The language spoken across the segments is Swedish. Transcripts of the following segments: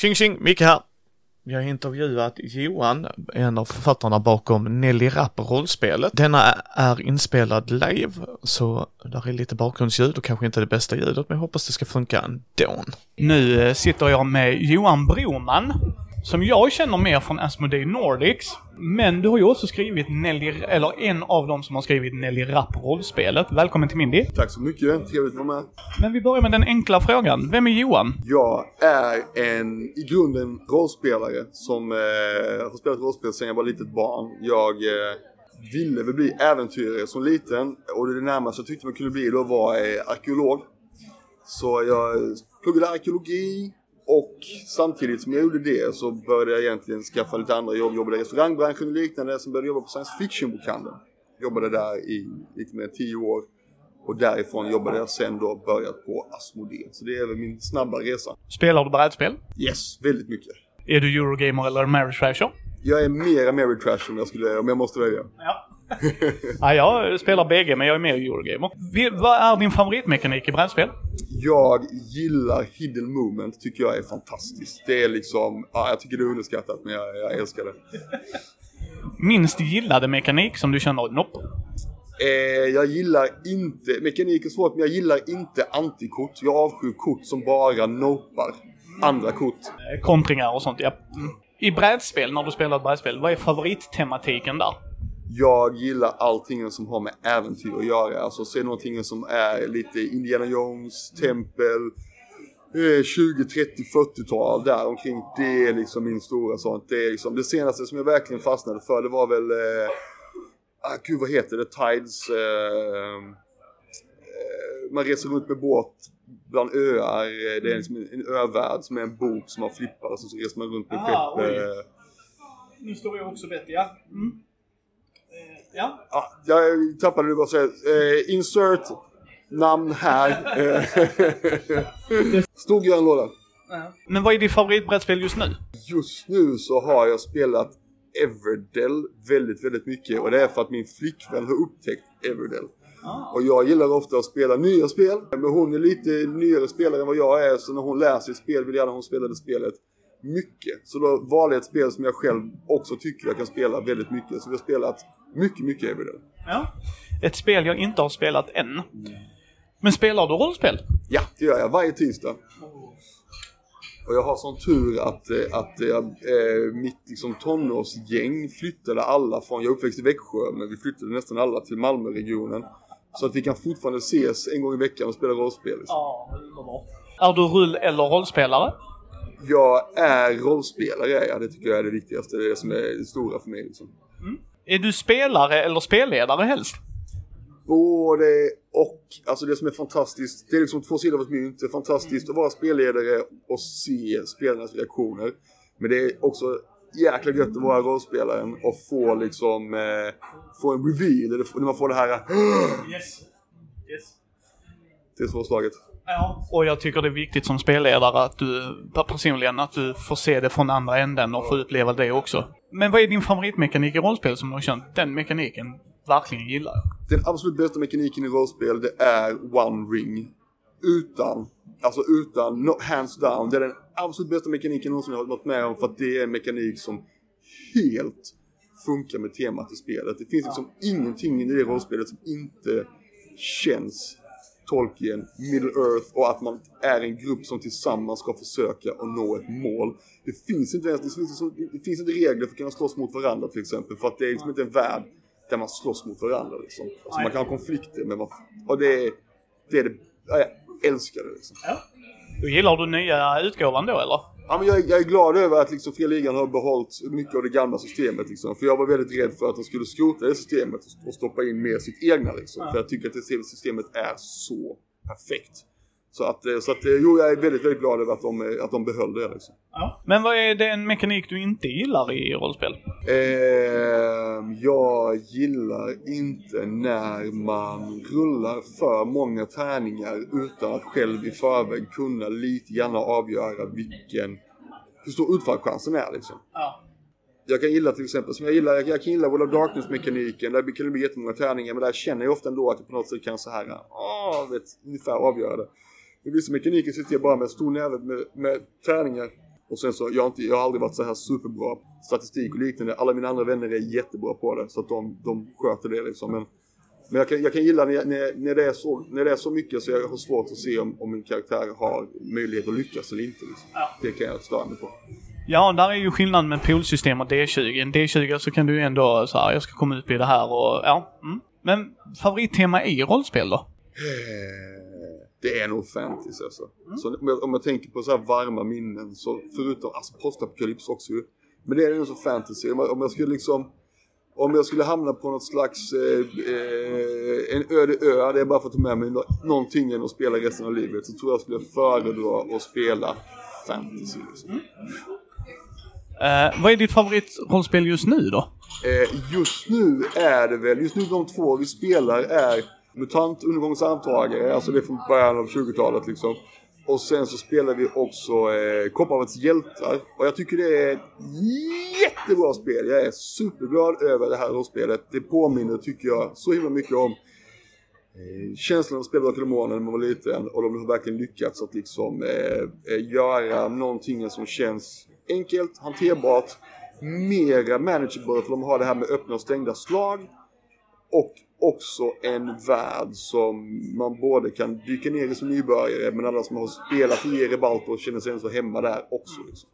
Tjing tjing, Micke här. Jag har intervjuat Johan, en av författarna bakom Nelly Rapp rollspelet. Denna är inspelad live, så där är lite bakgrundsljud och kanske inte det bästa ljudet, men jag hoppas det ska funka ändå. Nu eh, sitter jag med Johan Broman, som jag känner mer från Asmodee Nordics. Men du har ju också skrivit Nelly, eller en av dem som har skrivit Nelly Rapp rollspelet. Välkommen till Mindy. Tack så mycket, trevligt att vara med. Men vi börjar med den enkla frågan. Vem är Johan? Jag är en, i grunden, rollspelare som eh, har spelat rollspel sedan jag var litet barn. Jag eh, ville väl bli äventyrare som liten och det närmaste jag tyckte man kunde bli då var eh, arkeolog. Så jag pluggade arkeologi och samtidigt som jag gjorde det så började jag egentligen skaffa lite andra jobb. Jobbade i restaurangbranschen och liknande. Sen började jag jobba på science fiction-bokhandeln. Jobbade där i lite mer än tio år. Och därifrån jobbade jag sen då börjat på Asmodee. Så det är väl min snabba resa. Spelar du brädspel? Yes, väldigt mycket. Är du Eurogamer eller Mary Trasher? Jag är mera Mary Trash om jag, skulle, om jag måste välja. Ja. ja, jag spelar bägge men jag är mer Eurogamer. Vad är din favoritmekanik i brädspel? Jag gillar hidden movement, tycker jag är fantastiskt. Det är liksom, ja, jag tycker det är underskattat men jag, jag älskar det. Minst gillade mekanik som du känner, nopp. Eh, jag gillar inte, mekanik är svårt men jag gillar inte antikort. Jag avskyr kort som bara nopar andra kort. Eh, Kontringar och sånt, ja. Mm. I brädspel, när du spelar ett brädspel, vad är favorittematiken där? Jag gillar allting som har med äventyr att göra. Alltså se någonting som är lite Indiana Jones, tempel, eh, 20, 30, 40-tal där omkring. Det är liksom min stora sånt. Det är liksom det senaste som jag verkligen fastnade för det var väl, eh, ah, gud vad heter det, Tides, eh, eh, man reser runt med båt bland öar. Eh, Det är liksom en, en övärld som är en bok som har flippar och så reser man runt med Aha, skepp. Nu står jag också bättre, ja. Mm. Ja. Ja, jag tappade det bara säga. Eh, insert namn här. Eh, Stor grön låda. Men vad är ditt favoritbrädspel just nu? Just nu så har jag spelat Everdell väldigt, väldigt mycket och det är för att min flickvän har upptäckt Everdell. Och jag gillar ofta att spela nya spel, men hon är lite nyare spelare än vad jag är så när hon lär sig spel vill gärna hon spela det spelet mycket. Så då valde jag ett spel som jag själv också tycker jag kan spela väldigt mycket. Så vi har spelat mycket, mycket Everdell. Ja. Ett spel jag inte har spelat än. Men spelar du rollspel? Ja, det gör jag varje tisdag. Och jag har sån tur att, eh, att jag, eh, mitt liksom, tonårsgäng flyttade alla från, jag är uppväxt i Växjö, men vi flyttade nästan alla till Malmöregionen. Så att vi kan fortfarande ses en gång i veckan och spela rollspel. Liksom. Ja, underbart. Är du rull eller rollspelare? Jag är rollspelare, ja, det tycker jag är det viktigaste, det är det som är det stora för mig. Liksom. Är du spelare eller spelledare helst? Både och. Alltså det som är fantastiskt, det är liksom två sidor av ett mynt. Det är fantastiskt att vara spelledare och se spelarnas reaktioner. Men det är också jäkla gött att vara rollspelaren och få liksom, eh, få en reveal, eller när man får det här, Yes. Yes. det är svårslaget. Ja. Och jag tycker det är viktigt som spelledare att du, personligen, att du får se det från andra änden och få uppleva det också. Men vad är din favoritmekanik i rollspel som du har känt? Den mekaniken verkligen gillar jag. Den absolut bästa mekaniken i rollspel, det är One Ring. Utan, alltså utan, no, hands down. Det är den absolut bästa mekaniken jag någonsin har varit med om för att det är en mekanik som helt funkar med temat i spelet. Det finns liksom ingenting i det rollspelet som inte känns Tolkien, Middle Earth och att man är en grupp som tillsammans ska försöka att nå ett mål. Det finns inte ens, det finns, liksom- det finns inte regler för att kunna slåss mot varandra till exempel för att det är liksom inte en värld där man slåss mot varandra liksom. Alltså man kan ha konflikter men man, och det är det, är det jag älskar det liksom. Då gillar du nya utgåvan då eller? Ja, men jag, jag är glad över att liksom fria ligan har behållit mycket av det gamla systemet liksom. För jag var väldigt rädd för att de skulle skrota det systemet och stoppa in mer sitt egna liksom. För jag tycker att det systemet är så perfekt. Så att, eh, så att eh, jo, jag är väldigt, väldigt glad över att de, eh, att de behöll det liksom. Ja. Men vad är det en mekanik du inte gillar i rollspel? Ehm, jag gillar inte när man rullar för många tärningar utan att själv i förväg kunna lite grann avgöra vilken, hur stor utfallschansen är liksom. Ja. Jag kan gilla till exempel, som jag gillar, jag, jag kan gilla World of Darkness-mekaniken, där kan det bli jättemånga tärningar, men där känner jag ofta ändå att jag på något sätt kan så här, åh, vet, ungefär avgöra det. Men vissa mekaniker sitter jag bara med en stor näve med, med tärningar Och sen så, jag har, inte, jag har aldrig varit så här superbra statistik och liknande. Alla mina andra vänner är jättebra på det. Så att de, de sköter det liksom. Men, men jag, kan, jag kan gilla när, när, när, det är så, när det är så mycket så jag har svårt att se om, om min karaktär har möjlighet att lyckas eller inte. Liksom. Ja. Det kan jag störa mig på. Ja, där är ju skillnaden med poolsystem och D20. I en D20 så kan du ju ändå så här, jag ska komma upp i det här och ja. Mm. Men favorittema i rollspel då? Det är nog fantasy alltså. Så om jag, om jag tänker på så här varma minnen så förutom, alltså postapokalyps också ju. Men det är nog så fantasy. Om jag, om jag skulle liksom om jag skulle hamna på något slags eh, eh, en öde ö, det är bara för att ta med mig nå- någonting än att spela resten av livet, så tror jag skulle föredra att spela fantasy. Liksom. Eh, vad är ditt favoritrollspel just nu då? Eh, just nu är det väl, just nu de två vi spelar är MUTANT Undergångens arvtagare, eh, alltså det är från början av 20-talet liksom. Och sen så spelar vi också eh, Kopparhavets hjältar. Och jag tycker det är ett jättebra spel. Jag är superglad över det här rollspelet. Det påminner, tycker jag, så himla mycket om eh, känslan att spela Demoner när man var liten. Och de har verkligen lyckats att liksom eh, eh, göra någonting som känns enkelt, hanterbart, mera manageable för de har det här med öppna och stängda slag. Och också en värld som man både kan dyka ner i som nybörjare men alla som har spelat i och känner sig så hemma där också. Liksom.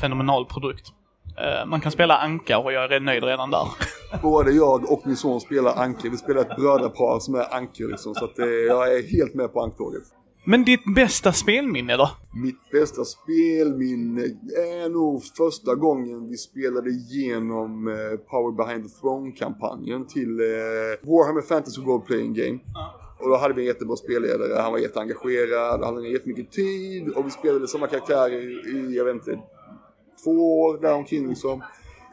Fenomenal produkt. Eh, man kan spela anka och jag är nöjd redan där. Både jag och min son spelar Anke. Vi spelar ett brödrapar som är Anke liksom. Så att, eh, jag är helt med på Anktåget. Men ditt bästa spelminne då? Mitt bästa spelminne är nog första gången vi spelade igenom eh, Power Behind the Throne-kampanjen till eh, Warhammer Fantasy Role Playing Game. Och då hade vi en jättebra spelledare, han var jätteengagerad, han hade jättemycket tid och vi spelade samma karaktärer i, jag vet inte, två år däromkring liksom.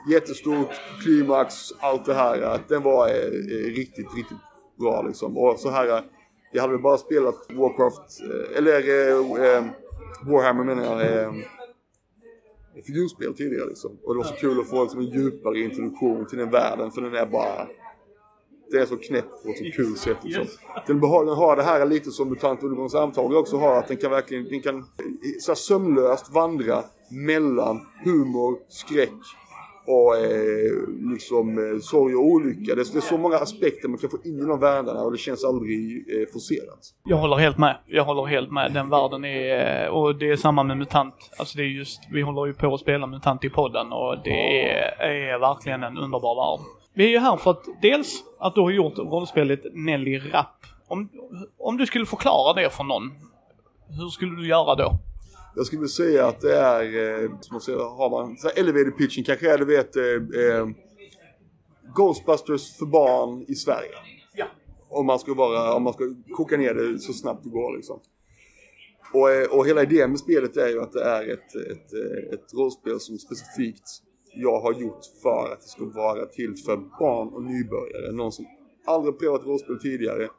Jättestort, klimax, allt det här. Den var eh, eh, riktigt, riktigt bra liksom. Och så här, jag hade väl bara spelat Warcraft, eh, eller eh, eh, Warhammer menar jag, eh, figurspel tidigare liksom. Och det var så kul att få liksom, en djupare introduktion till den världen för den är bara det är så knäppt på ett så kul sätt liksom. Yes. Den, den har det här lite som MUTANT Undergångens arvtagare också har, att den kan verkligen, den kan så sömlöst vandra mellan humor, skräck och eh, liksom eh, sorg och olycka. Det är, det är så många aspekter man kan få in i de världarna och det känns aldrig eh, forcerat. Jag håller helt med. Jag håller helt med. Den världen är... Eh, och det är samma med MUTANT. Alltså det är just... Vi håller ju på att spela MUTANT i podden och det är, är verkligen en underbar värld. Vi är ju här för att dels att du har gjort rollspelet Nelly Rapp. Om, om du skulle förklara det för någon, hur skulle du göra då? Jag skulle säga att det är, eh, säger, har man så här elevator pitching kanske är du vet eh, eh, Ghostbusters för barn i Sverige. Ja. Om man ska vara, om man ska koka ner det så snabbt det går liksom. Och, eh, och hela idén med spelet är ju att det är ett, ett, eh, ett rollspel som specifikt jag har gjort för att det ska vara till för barn och nybörjare. Någon som aldrig prövat rollspel tidigare.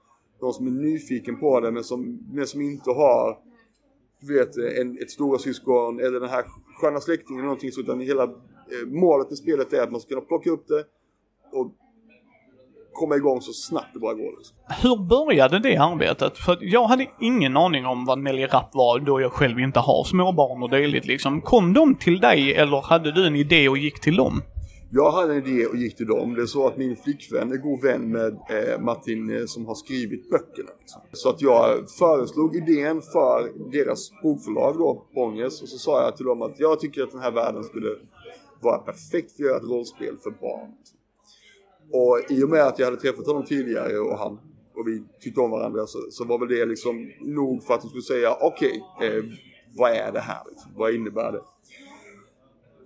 Någon som är nyfiken på det men som, men som inte har vet, en, ett stora syskon eller den här sköna släktingen eller någonting så utan hela eh, målet med spelet är att man ska kunna plocka upp det och komma igång så snabbt det bara går. Liksom. Hur började det arbetet? För jag hade ingen aning om vad Nelly Rapp var då jag själv inte har småbarn och dylikt liksom. Kom de till dig eller hade du en idé och gick till dem? Jag hade en idé och gick till dem. Det är så att min flickvän är god vän med eh, Martin eh, som har skrivit böckerna. Liksom. Så att jag föreslog idén för deras bokförlag då, Bonniers. Och så sa jag till dem att jag tycker att den här världen skulle vara perfekt för att göra ett rollspel för barn. Liksom. Och i och med att jag hade träffat honom tidigare och han och vi tyckte om varandra så, så var väl det liksom nog för att de skulle säga okej, eh, vad är det här? Liksom? Vad innebär det?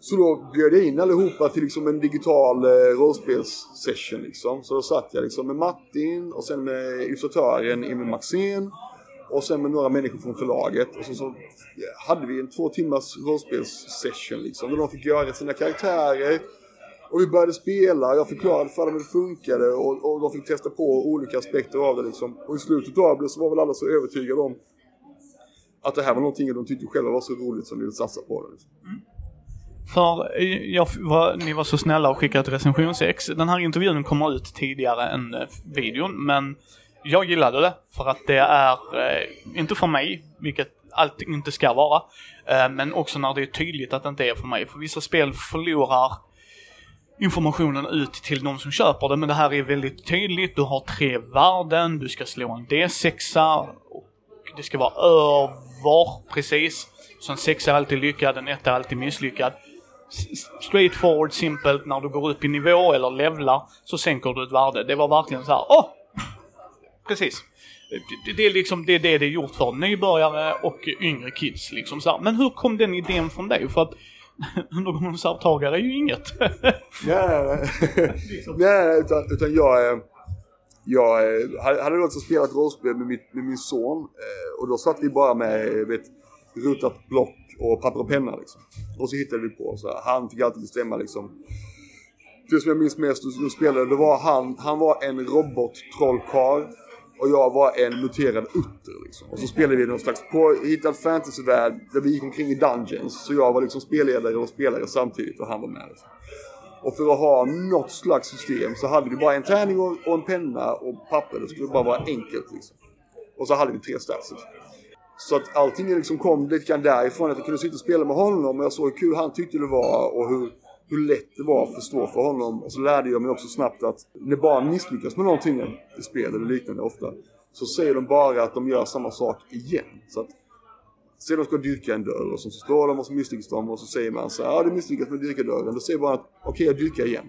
Så då bjöd jag in allihopa till liksom en digital eh, rollspelssession liksom. Så då satt jag liksom med Martin och sen med illustratören Emil Maxén och sen med några människor från förlaget. Och så, så eh, hade vi en två timmars rollspelssession liksom. Där de fick göra sina karaktärer. Och vi började spela, jag förklarade för dem hur det funkade och, och de fick testa på olika aspekter av det liksom. Och i slutet av det så var väl alla så övertygade om att det här var någonting de tyckte själva var så roligt som de ville satsa på det. Liksom. Mm. För eh, jag var, ni var så snälla och skickade ett recensionsex. Den här intervjun kommer ut tidigare än eh, videon, men jag gillade det för att det är, eh, inte för mig, vilket allt inte ska vara. Eh, men också när det är tydligt att det inte är för mig. För vissa spel förlorar informationen ut till de som köper det, men det här är väldigt tydligt. Du har tre värden, du ska slå en D6 och det ska vara över precis. Så en sexa är alltid lyckad, en etta är alltid misslyckad. Straight forward, simpelt, när du går upp i nivå eller levlar så sänker du ett värde. Det var verkligen så här, åh! Precis. Det, det, är liksom det, är det det är gjort för nybörjare och yngre kids liksom så här. Men hur kom den idén från dig? För att undergångsarvtagare är ju inget. nej, nej, nej. nej utan, utan jag, eh, jag eh, hade också spelat rollspel med, mitt, med min son och då satt vi bara med vet, rutat block och papper och penna liksom. Och så hittade vi på så här. Han fick alltid bestämma liksom. Det som jag minns mest du spelade, det var han, han var en robot-trollkarl och jag var en muterad utter liksom. Och så spelade vi någon slags påhittad fantasyvärld där vi gick omkring i dungeons. Så jag var liksom spelledare och spelare samtidigt och han var med liksom. Och för att ha något slags system så hade vi bara en tärning och, och en penna och papper. Det skulle bara vara enkelt liksom. Och så hade vi tre stats. Liksom. Så att allting liksom kom lite grann därifrån att jag kunde sitta och spela med honom och jag såg hur kul han tyckte det var och hur, hur lätt det var att förstå för honom. Och så lärde jag mig också snabbt att när barn misslyckas med någonting i spel eller liknande ofta så säger de bara att de gör samma sak igen. Så att Säg de ska dyrka en dörr och så står de och så misslyckas de och så säger man så här, ja du misslyckas med att dyrka dörren. Då säger man att okej okay, jag dyrkar igen.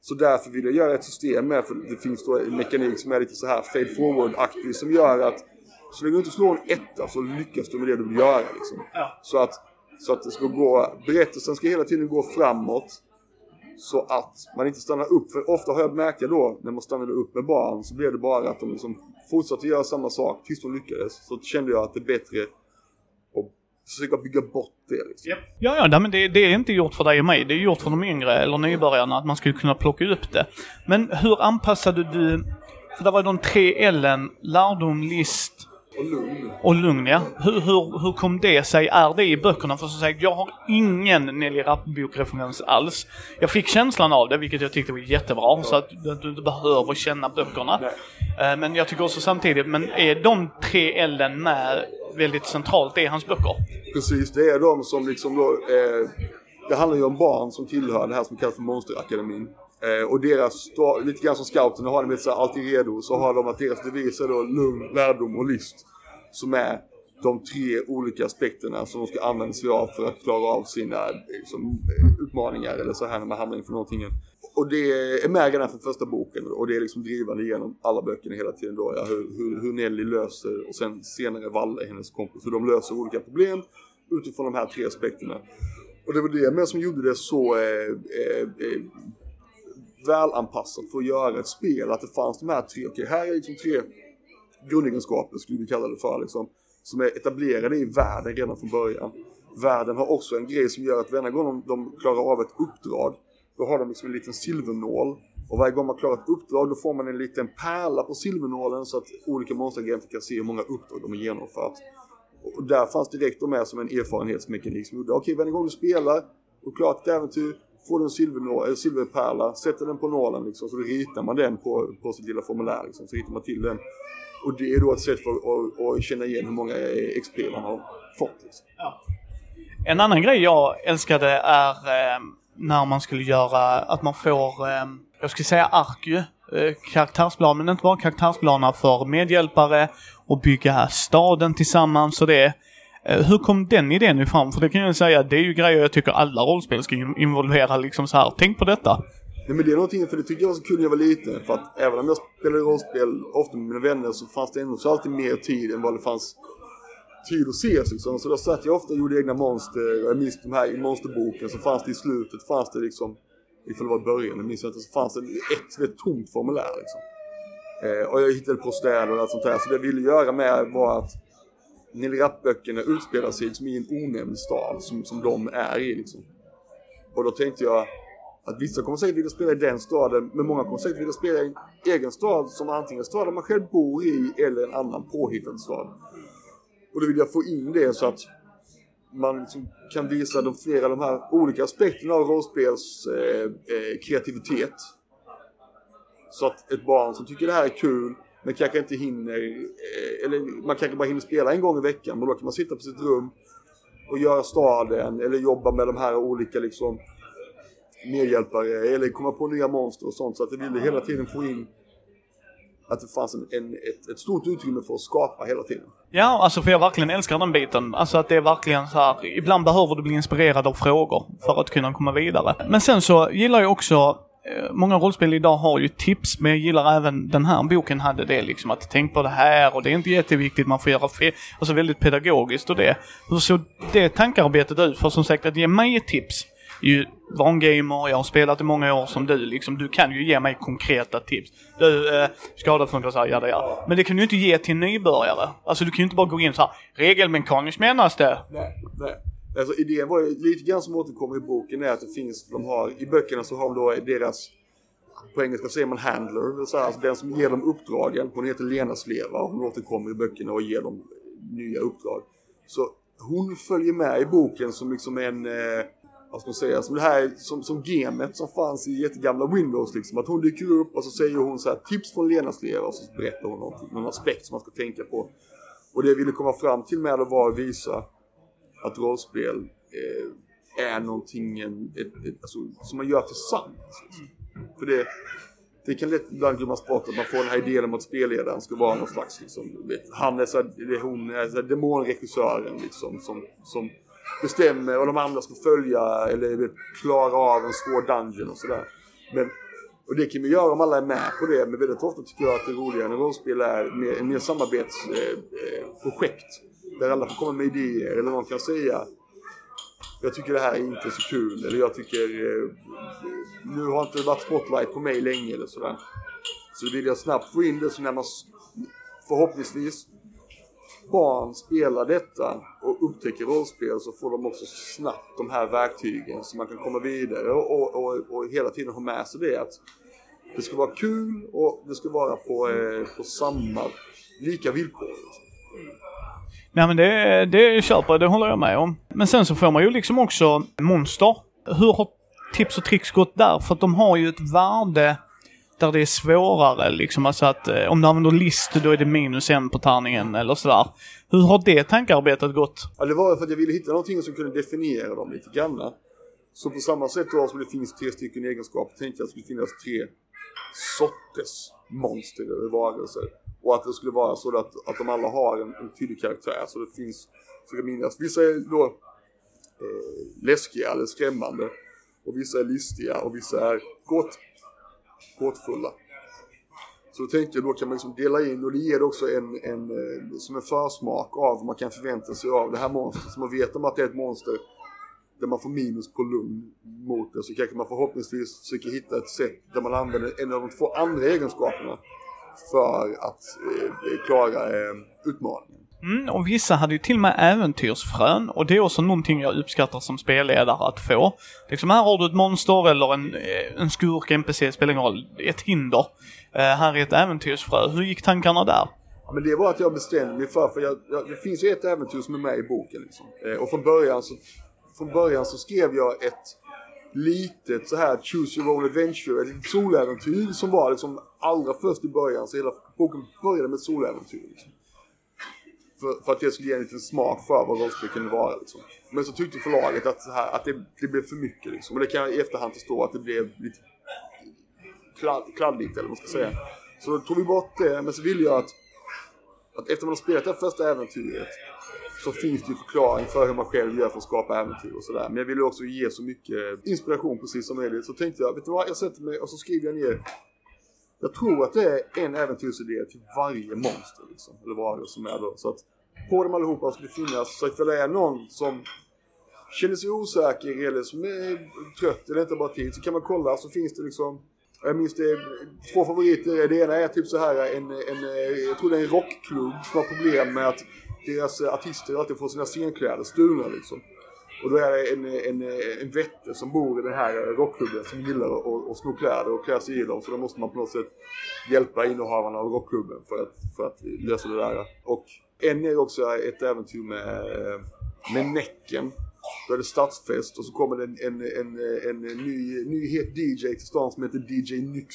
Så därför vill jag göra ett system med, för det finns då en mekanik som är lite så här fade forward-aktig som gör att så länge du inte slår en etta så lyckas du med det du vill göra liksom. Ja. Så, att, så att det ska gå, berättelsen ska hela tiden gå framåt. Så att man inte stannar upp. För ofta har jag märkt då, när man stannade upp med barn, så blev det bara att de liksom fortsatte göra samma sak tills de lyckades. Så kände jag att det är bättre att försöka bygga bort det liksom. Yep. Ja, ja, men det, det, är inte gjort för dig och mig. Det är gjort för de yngre eller nybörjarna att man skulle kunna plocka upp det. Men hur anpassade du, för det var de tre L'en, lärdom, list, och lugn. Och lugn, ja. Hur, hur, hur kom det sig? Är det i böckerna? För som sagt, jag har ingen Nelly Rapp-bokreferens alls. Jag fick känslan av det, vilket jag tyckte var jättebra, ja. så att du inte behöver känna böckerna. Nej. Eh, men jag tycker också samtidigt, men är de tre elden med väldigt centralt i hans böcker? Precis, det är de som liksom då, eh, det handlar ju om barn som tillhör det här som kallas för Monsterakademin. Eh, och deras, lite grann som scouterna har de lite alltid redo, så har de att deras devis är då lugn, lärdom och list. Som är de tre olika aspekterna som de ska använda sig av för att klara av sina liksom, utmaningar eller så här när man hamnar inför någonting. Och det är med redan från första boken och det är liksom drivande genom alla böckerna hela tiden då. Ja, hur, hur, hur Nelly löser och sen senare Valle, hennes kompis, hur de löser olika problem utifrån de här tre aspekterna. Och det var det med som gjorde det så eh, eh, eh välanpassat för att göra ett spel. Att det fanns de här tre, okej okay, här är liksom tre grundegenskaper skulle vi kalla det för liksom. Som är etablerade i världen redan från början. Världen har också en grej som gör att varje gång de klarar av ett uppdrag då har de liksom en liten silvernål. Och varje gång man klarar ett uppdrag då får man en liten pärla på silvernålen så att olika monsteragenter kan se hur många uppdrag de har genomfört. Och där fanns direkt de med som en erfarenhetsmekanik som gjorde, okej okay, varje gång du spelar och klarar ett äventyr får du en silvernå, silverpärla, sätter den på nålen liksom, så ritar man den på, på sitt lilla formulär liksom, så ritar man till den. Och det är då ett sätt för att, att känna igen hur många XP man har fått. Liksom. Ja. En annan grej jag älskade är eh, när man skulle göra att man får, eh, jag skulle säga ark ju, eh, karaktärsplan, men inte bara karaktärsplaner för medhjälpare och bygga staden tillsammans och det. Eh, hur kom den idén nu fram? För det kan jag säga, det är ju grejer jag tycker alla rollspel ska involvera liksom så här. Tänk på detta. Nej men det är någonting, för det tyckte jag var så kul när jag var liten. För att även om jag spelade rollspel ofta med mina vänner så fanns det ändå så alltid mer tid än vad det fanns tid att ses liksom. Så då satt jag ofta och gjorde egna monster. Och jag minns de här i monsterboken så fanns det i slutet, fanns det liksom, ifall det var i början, jag minns inte, så fanns det ett ett tomt formulär liksom. Eh, och jag hittade på städer och allt sånt där. Så det jag ville göra med var att Nelly Rapp-böckerna utspelar sig liksom i en onämnd stad som, som de är i liksom. Och då tänkte jag att vissa kommer säkert vilja spela i den staden, men många kommer säkert vilja spela i en egen stad som antingen staden man själv bor i eller en annan påhittad stad. Och då vill jag få in det så att man liksom kan visa de flera de här olika aspekterna av rollspels eh, eh, kreativitet. Så att ett barn som tycker det här är kul men kanske inte hinner, eh, eller man kanske bara hinner spela en gång i veckan, men då kan man sitta på sitt rum och göra staden eller jobba med de här olika liksom medhjälpare eller komma på nya monster och sånt så att vi ville hela tiden få in att det fanns en, en, ett, ett stort utrymme för att skapa hela tiden. Ja, alltså för jag verkligen älskar den biten. Alltså att det är verkligen så här, ibland behöver du bli inspirerad av frågor för att kunna komma vidare. Men sen så gillar jag också eh, Många rollspel idag har ju tips, men jag gillar även den här boken hade det liksom att tänk på det här och det är inte jätteviktigt, man får göra fel. Alltså väldigt pedagogiskt och det. Hur såg det tankearbetet ut? För som sagt att ge mig ett tips ju vangamer, jag har spelat i många år som du liksom. Du kan ju ge mig konkreta tips. Du, eh, skada funkar så här, ja det ja. Men det kan du ju inte ge till nybörjare. Alltså du kan ju inte bara gå in så här, regelmekaniskt menas det. Nej, nej. Alltså idén var ju lite grann som återkommer i boken är att det finns, de har, i böckerna så har de då deras, på engelska säger man handler, det så här, alltså den som ger dem uppdragen. Hon heter Lena Sleva och hon återkommer i böckerna och ger dem nya uppdrag. Så hon följer med i boken som liksom en eh, vad ska man säga, som det här som, som gamet som fanns i jättegamla Windows liksom. Att hon dyker upp och så säger hon så här tips från Lenas leva och så berättar hon någonting, någon aspekt som man ska tänka på. Och det jag ville komma fram till med det var att visa att rollspel eh, är någonting en, ett, ett, alltså, som man gör tillsammans. Liksom. För det, det kan lätt ibland glömmas bort att man får den här idén om att spelledaren ska vara någon slags liksom, vet, han är så här, hon är så här, demonregissören liksom som, som bestämmer och de andra ska följa eller klara av en svår dungeon och sådär. Men och det kan vi göra om alla är med på det, men väldigt ofta tycker jag att det roligare när rollspel är mer, mer samarbetsprojekt. Eh, där alla får komma med idéer eller någon kan säga jag tycker det här är inte så kul eller jag tycker eh, nu har inte varit spotlight på mig länge eller sådär. Så vill jag snabbt få in det så när man förhoppningsvis barn spelar detta och upptäcker rollspel så får de också snabbt de här verktygen så man kan komma vidare och, och, och, och hela tiden ha med sig det att det ska vara kul och det ska vara på, eh, på samma, lika villkor. Liksom. Nej men det, det köper det håller jag med om. Men sen så får man ju liksom också monster. Hur har tips och tricks gått där? För att de har ju ett värde där det är svårare liksom. Alltså att eh, om du använder list då är det minus en på tärningen eller sådär. Hur har det tankearbetet gått? Ja, det var för att jag ville hitta någonting som kunde definiera dem lite grann. Så på samma sätt då som det finns tre stycken egenskaper tänkte jag att det skulle finnas tre sorters monster eller varelser. Och att det skulle vara så att, att de alla har en, en tydlig karaktär. Så det finns, så det minnas. Vissa är då eh, läskiga eller skrämmande. Och vissa är listiga och vissa är gott gåtfulla. Så då tänkte jag då kan man liksom dela in och det ger också en, en, eh, som en försmak av vad man kan förvänta sig av det här monstret. Så man vet om att det är ett monster där man får minus på lugn mot det så kanske man förhoppningsvis försöker hitta ett sätt där man använder en av de två andra egenskaperna för att eh, klara eh, utmaningen. Mm, och vissa hade ju till och med äventyrsfrön och det är också någonting jag uppskattar som spelledare att få. Liksom här har du ett monster eller en, eh, en skurk, NPC, spelar ingen roll, ett hinder. Uh, här är ett äventyrsfrö. Hur gick tankarna där? Ja, men det var att jag bestämde mig för, för jag, jag, det finns ju ett äventyr som är med i boken liksom. Eh, och från början så, från början så skrev jag ett litet så här choose your own adventure, ett soläventyr som var liksom allra först i början. Så hela boken började med ett soläventyr. Liksom. För, för, att det skulle ge en liten smak för vad rollspel kunde vara. Liksom. Men så tyckte förlaget att, här, att det, det, blev för mycket. Liksom. Och det kan jag i efterhand förstå att det blev lite kladd, kladdigt eller vad man ska säga. Så då tog vi bort det. Men så ville jag att, att efter man har spelat det första äventyret så finns det ju förklaring för hur man själv gör för att skapa äventyr och sådär. Men jag ville också ge så mycket inspiration precis som möjligt. Så tänkte jag, vet du vad? Jag sätter mig och så skriver jag ner jag tror att det är en äventyrsidé till varje monster liksom, eller varje som är då. Så att på dem allihopa ska det finnas, så ifall det är någon som känner sig osäker eller som är trött eller inte bara tid så kan man kolla så finns det liksom jag minns det, två favoriter. Det ena är typ så här en, en jag tror det är en rockklubb som har problem med att deras artister alltid får sina scenkläder stulna liksom. Och då är det en, en, en vette som bor i den här rockklubben som gillar att, att sno kläder och klä sig i dem. Så då måste man på något sätt hjälpa innehavarna av rockklubben för att, för att lösa det där. Och en är också ett äventyr med, med Näcken. Då är det stadsfest och så kommer det en, en, en, en ny, ny het DJ till stan som heter DJ Nyx.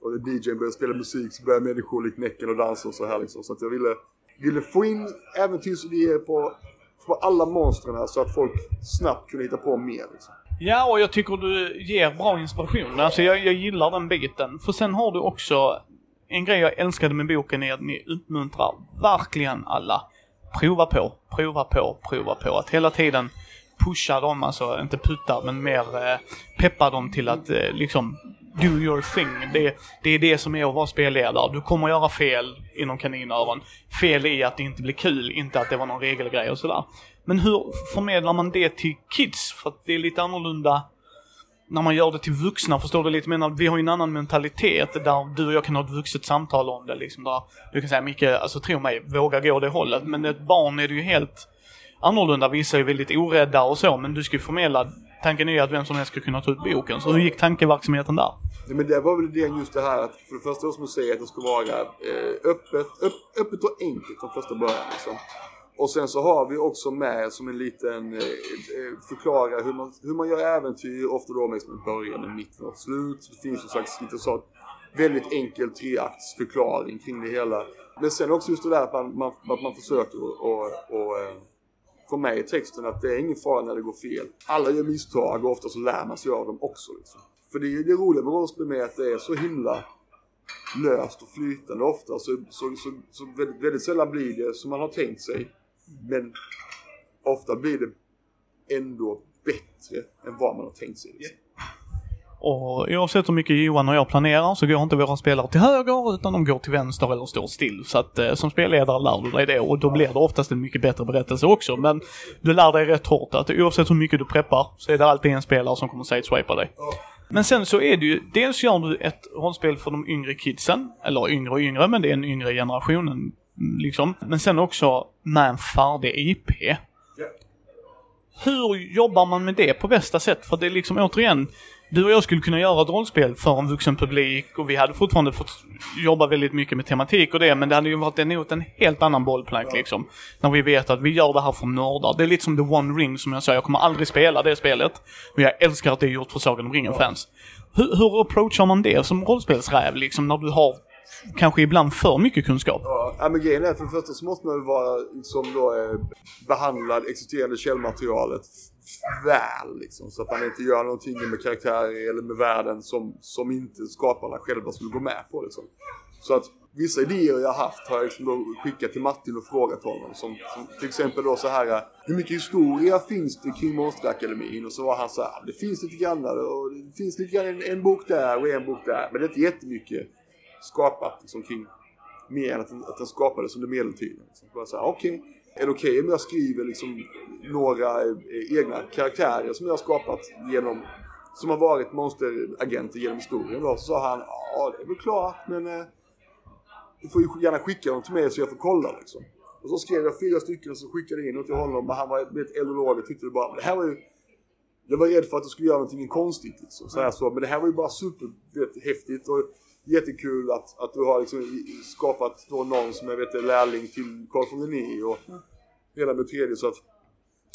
och när DJn börjar spela musik så börjar människor likt Näcken och dansa och så här liksom. Så att jag ville, ville få in äventyrsidéer på, på alla monstren här så att folk snabbt kunde hitta på mer liksom. Ja, och jag tycker du ger bra inspiration. Alltså jag, jag gillar den biten. För sen har du också en grej jag älskade med boken är att ni uppmuntrar verkligen alla. Prova på, prova på, prova på. Att hela tiden pusha dem, alltså inte putta, men mer eh, peppa dem till att eh, liksom do your thing. Det, det är det som är att vara spelledare. Du kommer göra fel inom kaninöron. Fel i att det inte blir kul, inte att det var någon regelgrej och sådär. Men hur förmedlar man det till kids? För att det är lite annorlunda när man gör det till vuxna, förstår du lite? Men vi har ju en annan mentalitet där du och jag kan ha ett vuxet samtal om det liksom. Där du kan säga Micke, alltså tro mig, våga gå det hållet. Men ett barn är det ju helt annorlunda. Vissa är väldigt orädda och så, men du ska ju förmedla Tanken är ju att vem som helst ska kunna ta ut boken. Så hur gick tankeverksamheten där? Ja, men det var väl det just det här att för det första som du säger att det ska vara eh, öppet, öpp, öppet och enkelt från första början liksom. Och sen så har vi också med som en liten eh, eh förklara hur man, hur man gör äventyr, ofta då med början, med mitten och slut. Det finns som slags lite så väldigt enkel treaktsförklaring kring det hela. Men sen också just det där att man, man, att man försöker och, och, eh, få med i texten att det är ingen fara när det går fel. Alla gör misstag och ofta så lär man sig av dem också. Liksom. För det är det roliga med rollspel med att det är så himla löst och flytande ofta. Så, så, så, så väldigt, väldigt sällan blir det som man har tänkt sig. Men ofta blir det ändå bättre än vad man har tänkt sig. Liksom. Och oavsett hur mycket Johan och jag planerar så går inte våra spelare till höger utan de går till vänster eller står still. Så att eh, som spelledare lär du dig det och då blir det oftast en mycket bättre berättelse också. Men du lär dig rätt hårt att oavsett hur mycket du preppar så är det alltid en spelare som kommer sideswipa dig. Men sen så är det ju, dels gör du ett rollspel för de yngre kidsen, eller yngre och yngre, men det är en yngre generationen liksom. Men sen också med en färdig IP. Hur jobbar man med det på bästa sätt? För det är liksom återigen, du och jag skulle kunna göra ett rollspel för en vuxen publik och vi hade fortfarande fått jobba väldigt mycket med tematik och det, men det hade ju varit emot en helt annan bollplank liksom. När vi vet att vi gör det här för nördar. Det är lite som The One Ring som jag sa, jag kommer aldrig spela det spelet. Men jag älskar att det är gjort för Sagan om ringen-fans. Hur, hur approachar man det som rollspelsräv liksom, när du har kanske ibland för mycket kunskap. Ja, men grejen är för det första så måste man ju vara som då behandla behandlad existerande källmaterialet väl liksom. Så att man inte gör någonting med karaktärer eller med världen som, som inte skaparna själva skulle gå med på liksom. Så att vissa idéer jag haft har jag liksom då skickat till Martin och frågat honom. Som, som till exempel då så här, eh, hur mycket historia finns det kring Monsterakademin? Och så var han så här, det finns lite grann och det finns lite grann en, en bok där och en bok där. Men det är inte jättemycket skapat liksom, kring mer än att den, att den skapades under medeltiden. Liksom. Bara så här, ah, okej. Okay är det okej okay om jag skriver liksom några eh, egna karaktärer som jag har skapat genom som har varit monsteragenter genom historien då. Så sa han, ja det är väl klart men eh, du får ju gärna skicka dem till mig så jag får kolla liksom. Och så skrev jag fyra stycken och så skickade jag in dem till honom och han var ett eldolog och tyckte det bara, det här var ju jag var rädd för att du skulle göra någonting konstigt liksom. Så här, så, men det här var ju bara superhäftigt och jättekul att, att du har liksom skapat då någon som jag vet är lärling till Carl von Linné och mm. hela med tredje så att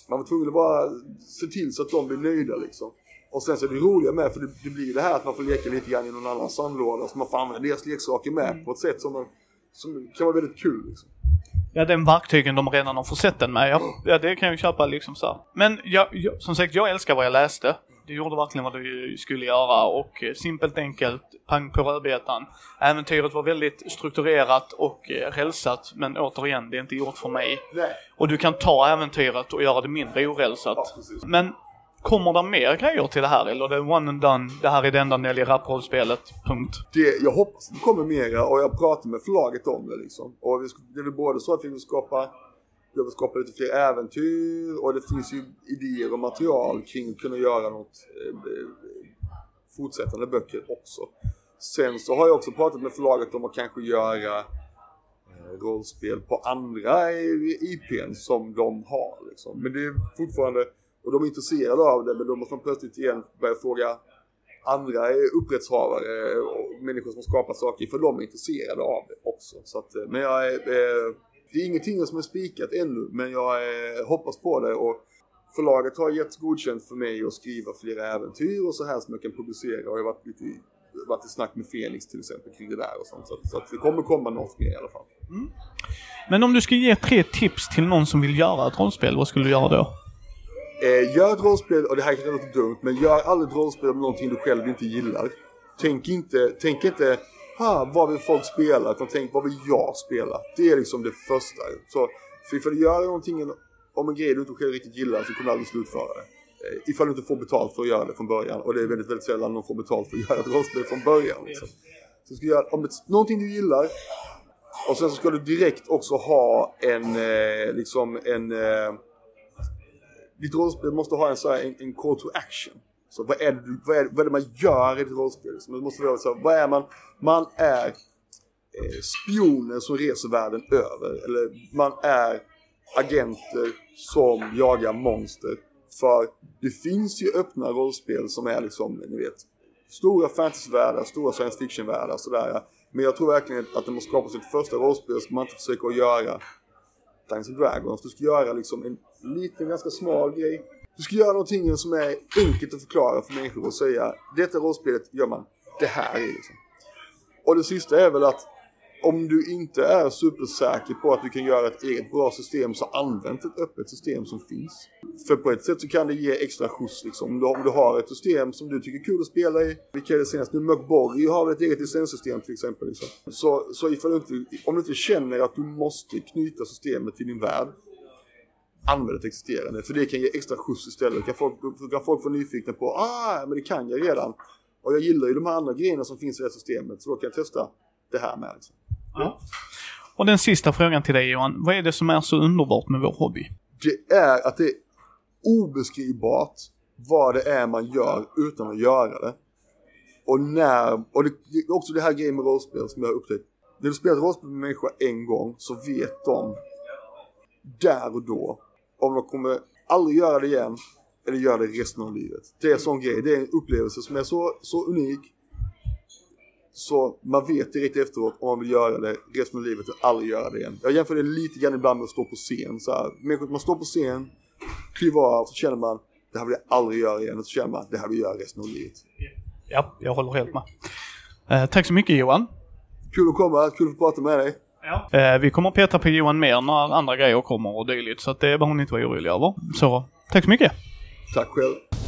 man var tvungen att bara se till så att de blir nöjda liksom. Och sen så är det roliga med, för det, det blir det här att man får leka lite grann i någon annan sandlåda så man får använda deras leksaker med mm. på ett sätt som, man, som kan vara väldigt kul liksom. Ja, den verktygen de redan har försett den med. Ja, ja det kan jag ju köpa liksom så. Men jag, jag, som sagt, jag älskar vad jag läste. Du gjorde verkligen vad du skulle göra och eh, simpelt enkelt, pang på rödbetan. Äventyret var väldigt strukturerat och eh, rälsat, men återigen, det är inte gjort för mig. Nej. Och du kan ta äventyret och göra det mindre orälsat. Ja, men Kommer det mer grejer till det här eller det är one and done, det här är det enda Nelly Rap-rollspelet, punkt? Det, jag hoppas det kommer mera och jag pratar med förlaget om det liksom. Och det är väl både så att vi vill skapa jag vill skapa lite fler äventyr och det finns ju idéer och material kring att kunna göra något eh, eh, fortsättande böcker också. Sen så har jag också pratat med förlaget om att kanske göra eh, rollspel på andra eh, IPn som de har liksom. Men det är fortfarande, och de är intresserade av det men då måste man plötsligt igen börja fråga andra eh, upprättshavare och människor som skapar saker för de är intresserade av det också. Så att, men jag är, det är ingenting som är spikat ännu, men jag eh, hoppas på det och förlaget har gett godkänt för mig att skriva flera äventyr och så här som jag kan publicera och jag har varit lite varit i snack med Felix till exempel kring det där och sånt. Så, att- så att det kommer komma något mer i alla fall. Men om du ska ge tre tips till någon som vill göra ett rollspel, vad skulle du göra då? Eh, gör ett rollspel, och det här kanske låter dumt, men gör aldrig ett rollspel om någonting du själv inte gillar. Tänk inte, tänk inte, ha, vad vill folk spela? Utan tänk, vad vill jag spela? Det är liksom det första. Så, för ifall du gör någonting om en grej du inte själv riktigt gillar så kommer du aldrig slutföra det. Eh, ifall du inte får betalt för att göra det från början. Och det är väldigt, väldigt sällan någon får betalt för att göra ett rollspel från början. Liksom. Så ska du göra, om ett, någonting du gillar, och sen så ska du direkt också ha en, eh, liksom en, eh, ditt rollspel måste ha en, så här, en, en call to action. Så vad är, det, vad, är, vad är det man gör i ditt rollspel? Så man måste vara så vad är man? Man är eh, spioner som reser världen över. Eller man är agenter som jagar monster. För det finns ju öppna rollspel som är liksom, ni vet, stora fantasyvärldar, stora science fiction-världar sådär. Men jag tror verkligen att när man skapar sitt första rollspel ska man inte försöka att göra Dungeons and Dragons. Du ska göra liksom en liten, ganska smal grej. Du ska göra någonting som är enkelt att förklara för människor och säga detta rollspelet gör man det här i liksom. Och det sista är väl att om du inte är supersäker på att du kan göra ett eget bra system så använd ett öppet system som finns. För på ett sätt så kan det ge extra skjuts liksom. Om du, om du har ett system som du tycker är kul att spela i. Vilka är det senaste? Nu Mörkborg har väl ett eget licenssystem till exempel. Liksom. Så, så ifall du inte, om du inte känner att du måste knyta systemet till din värld. Använd ett existerande. För det kan ge extra skjuts istället. Kan folk, kan folk få nyfikna på ah, men det kan jag redan. Och jag gillar ju de här andra grejerna som finns i det här systemet. Så då kan jag testa det här med. Liksom. Ja. Och den sista frågan till dig Johan. Vad är det som är så underbart med vår hobby? det är att det är obeskrivbart vad det är man gör utan att göra det. Och när, och det, också det här grejen med rollspel som jag har upptäckt. När du spelar rollspel med människor en gång så vet de där och då om de kommer aldrig göra det igen eller göra det resten av livet. Det är en sån grej, det är en upplevelse som är så, så unik så man vet direkt efteråt om man vill göra det resten av livet och aldrig göra det igen. Jag jämför det lite grann ibland med att stå på scen. Så här, människor, man står på scen, kliver av, så känner man det här vill jag aldrig göra igen. Och så känner man det här vill jag göra resten av livet. Ja, jag håller helt med. Eh, tack så mycket Johan. Kul att komma, kul att få prata med dig. Eh, vi kommer att peta på Johan mer när andra grejer kommer och dylikt, så att det behöver ni inte vara oroliga över. Så, tack så mycket. Tack själv.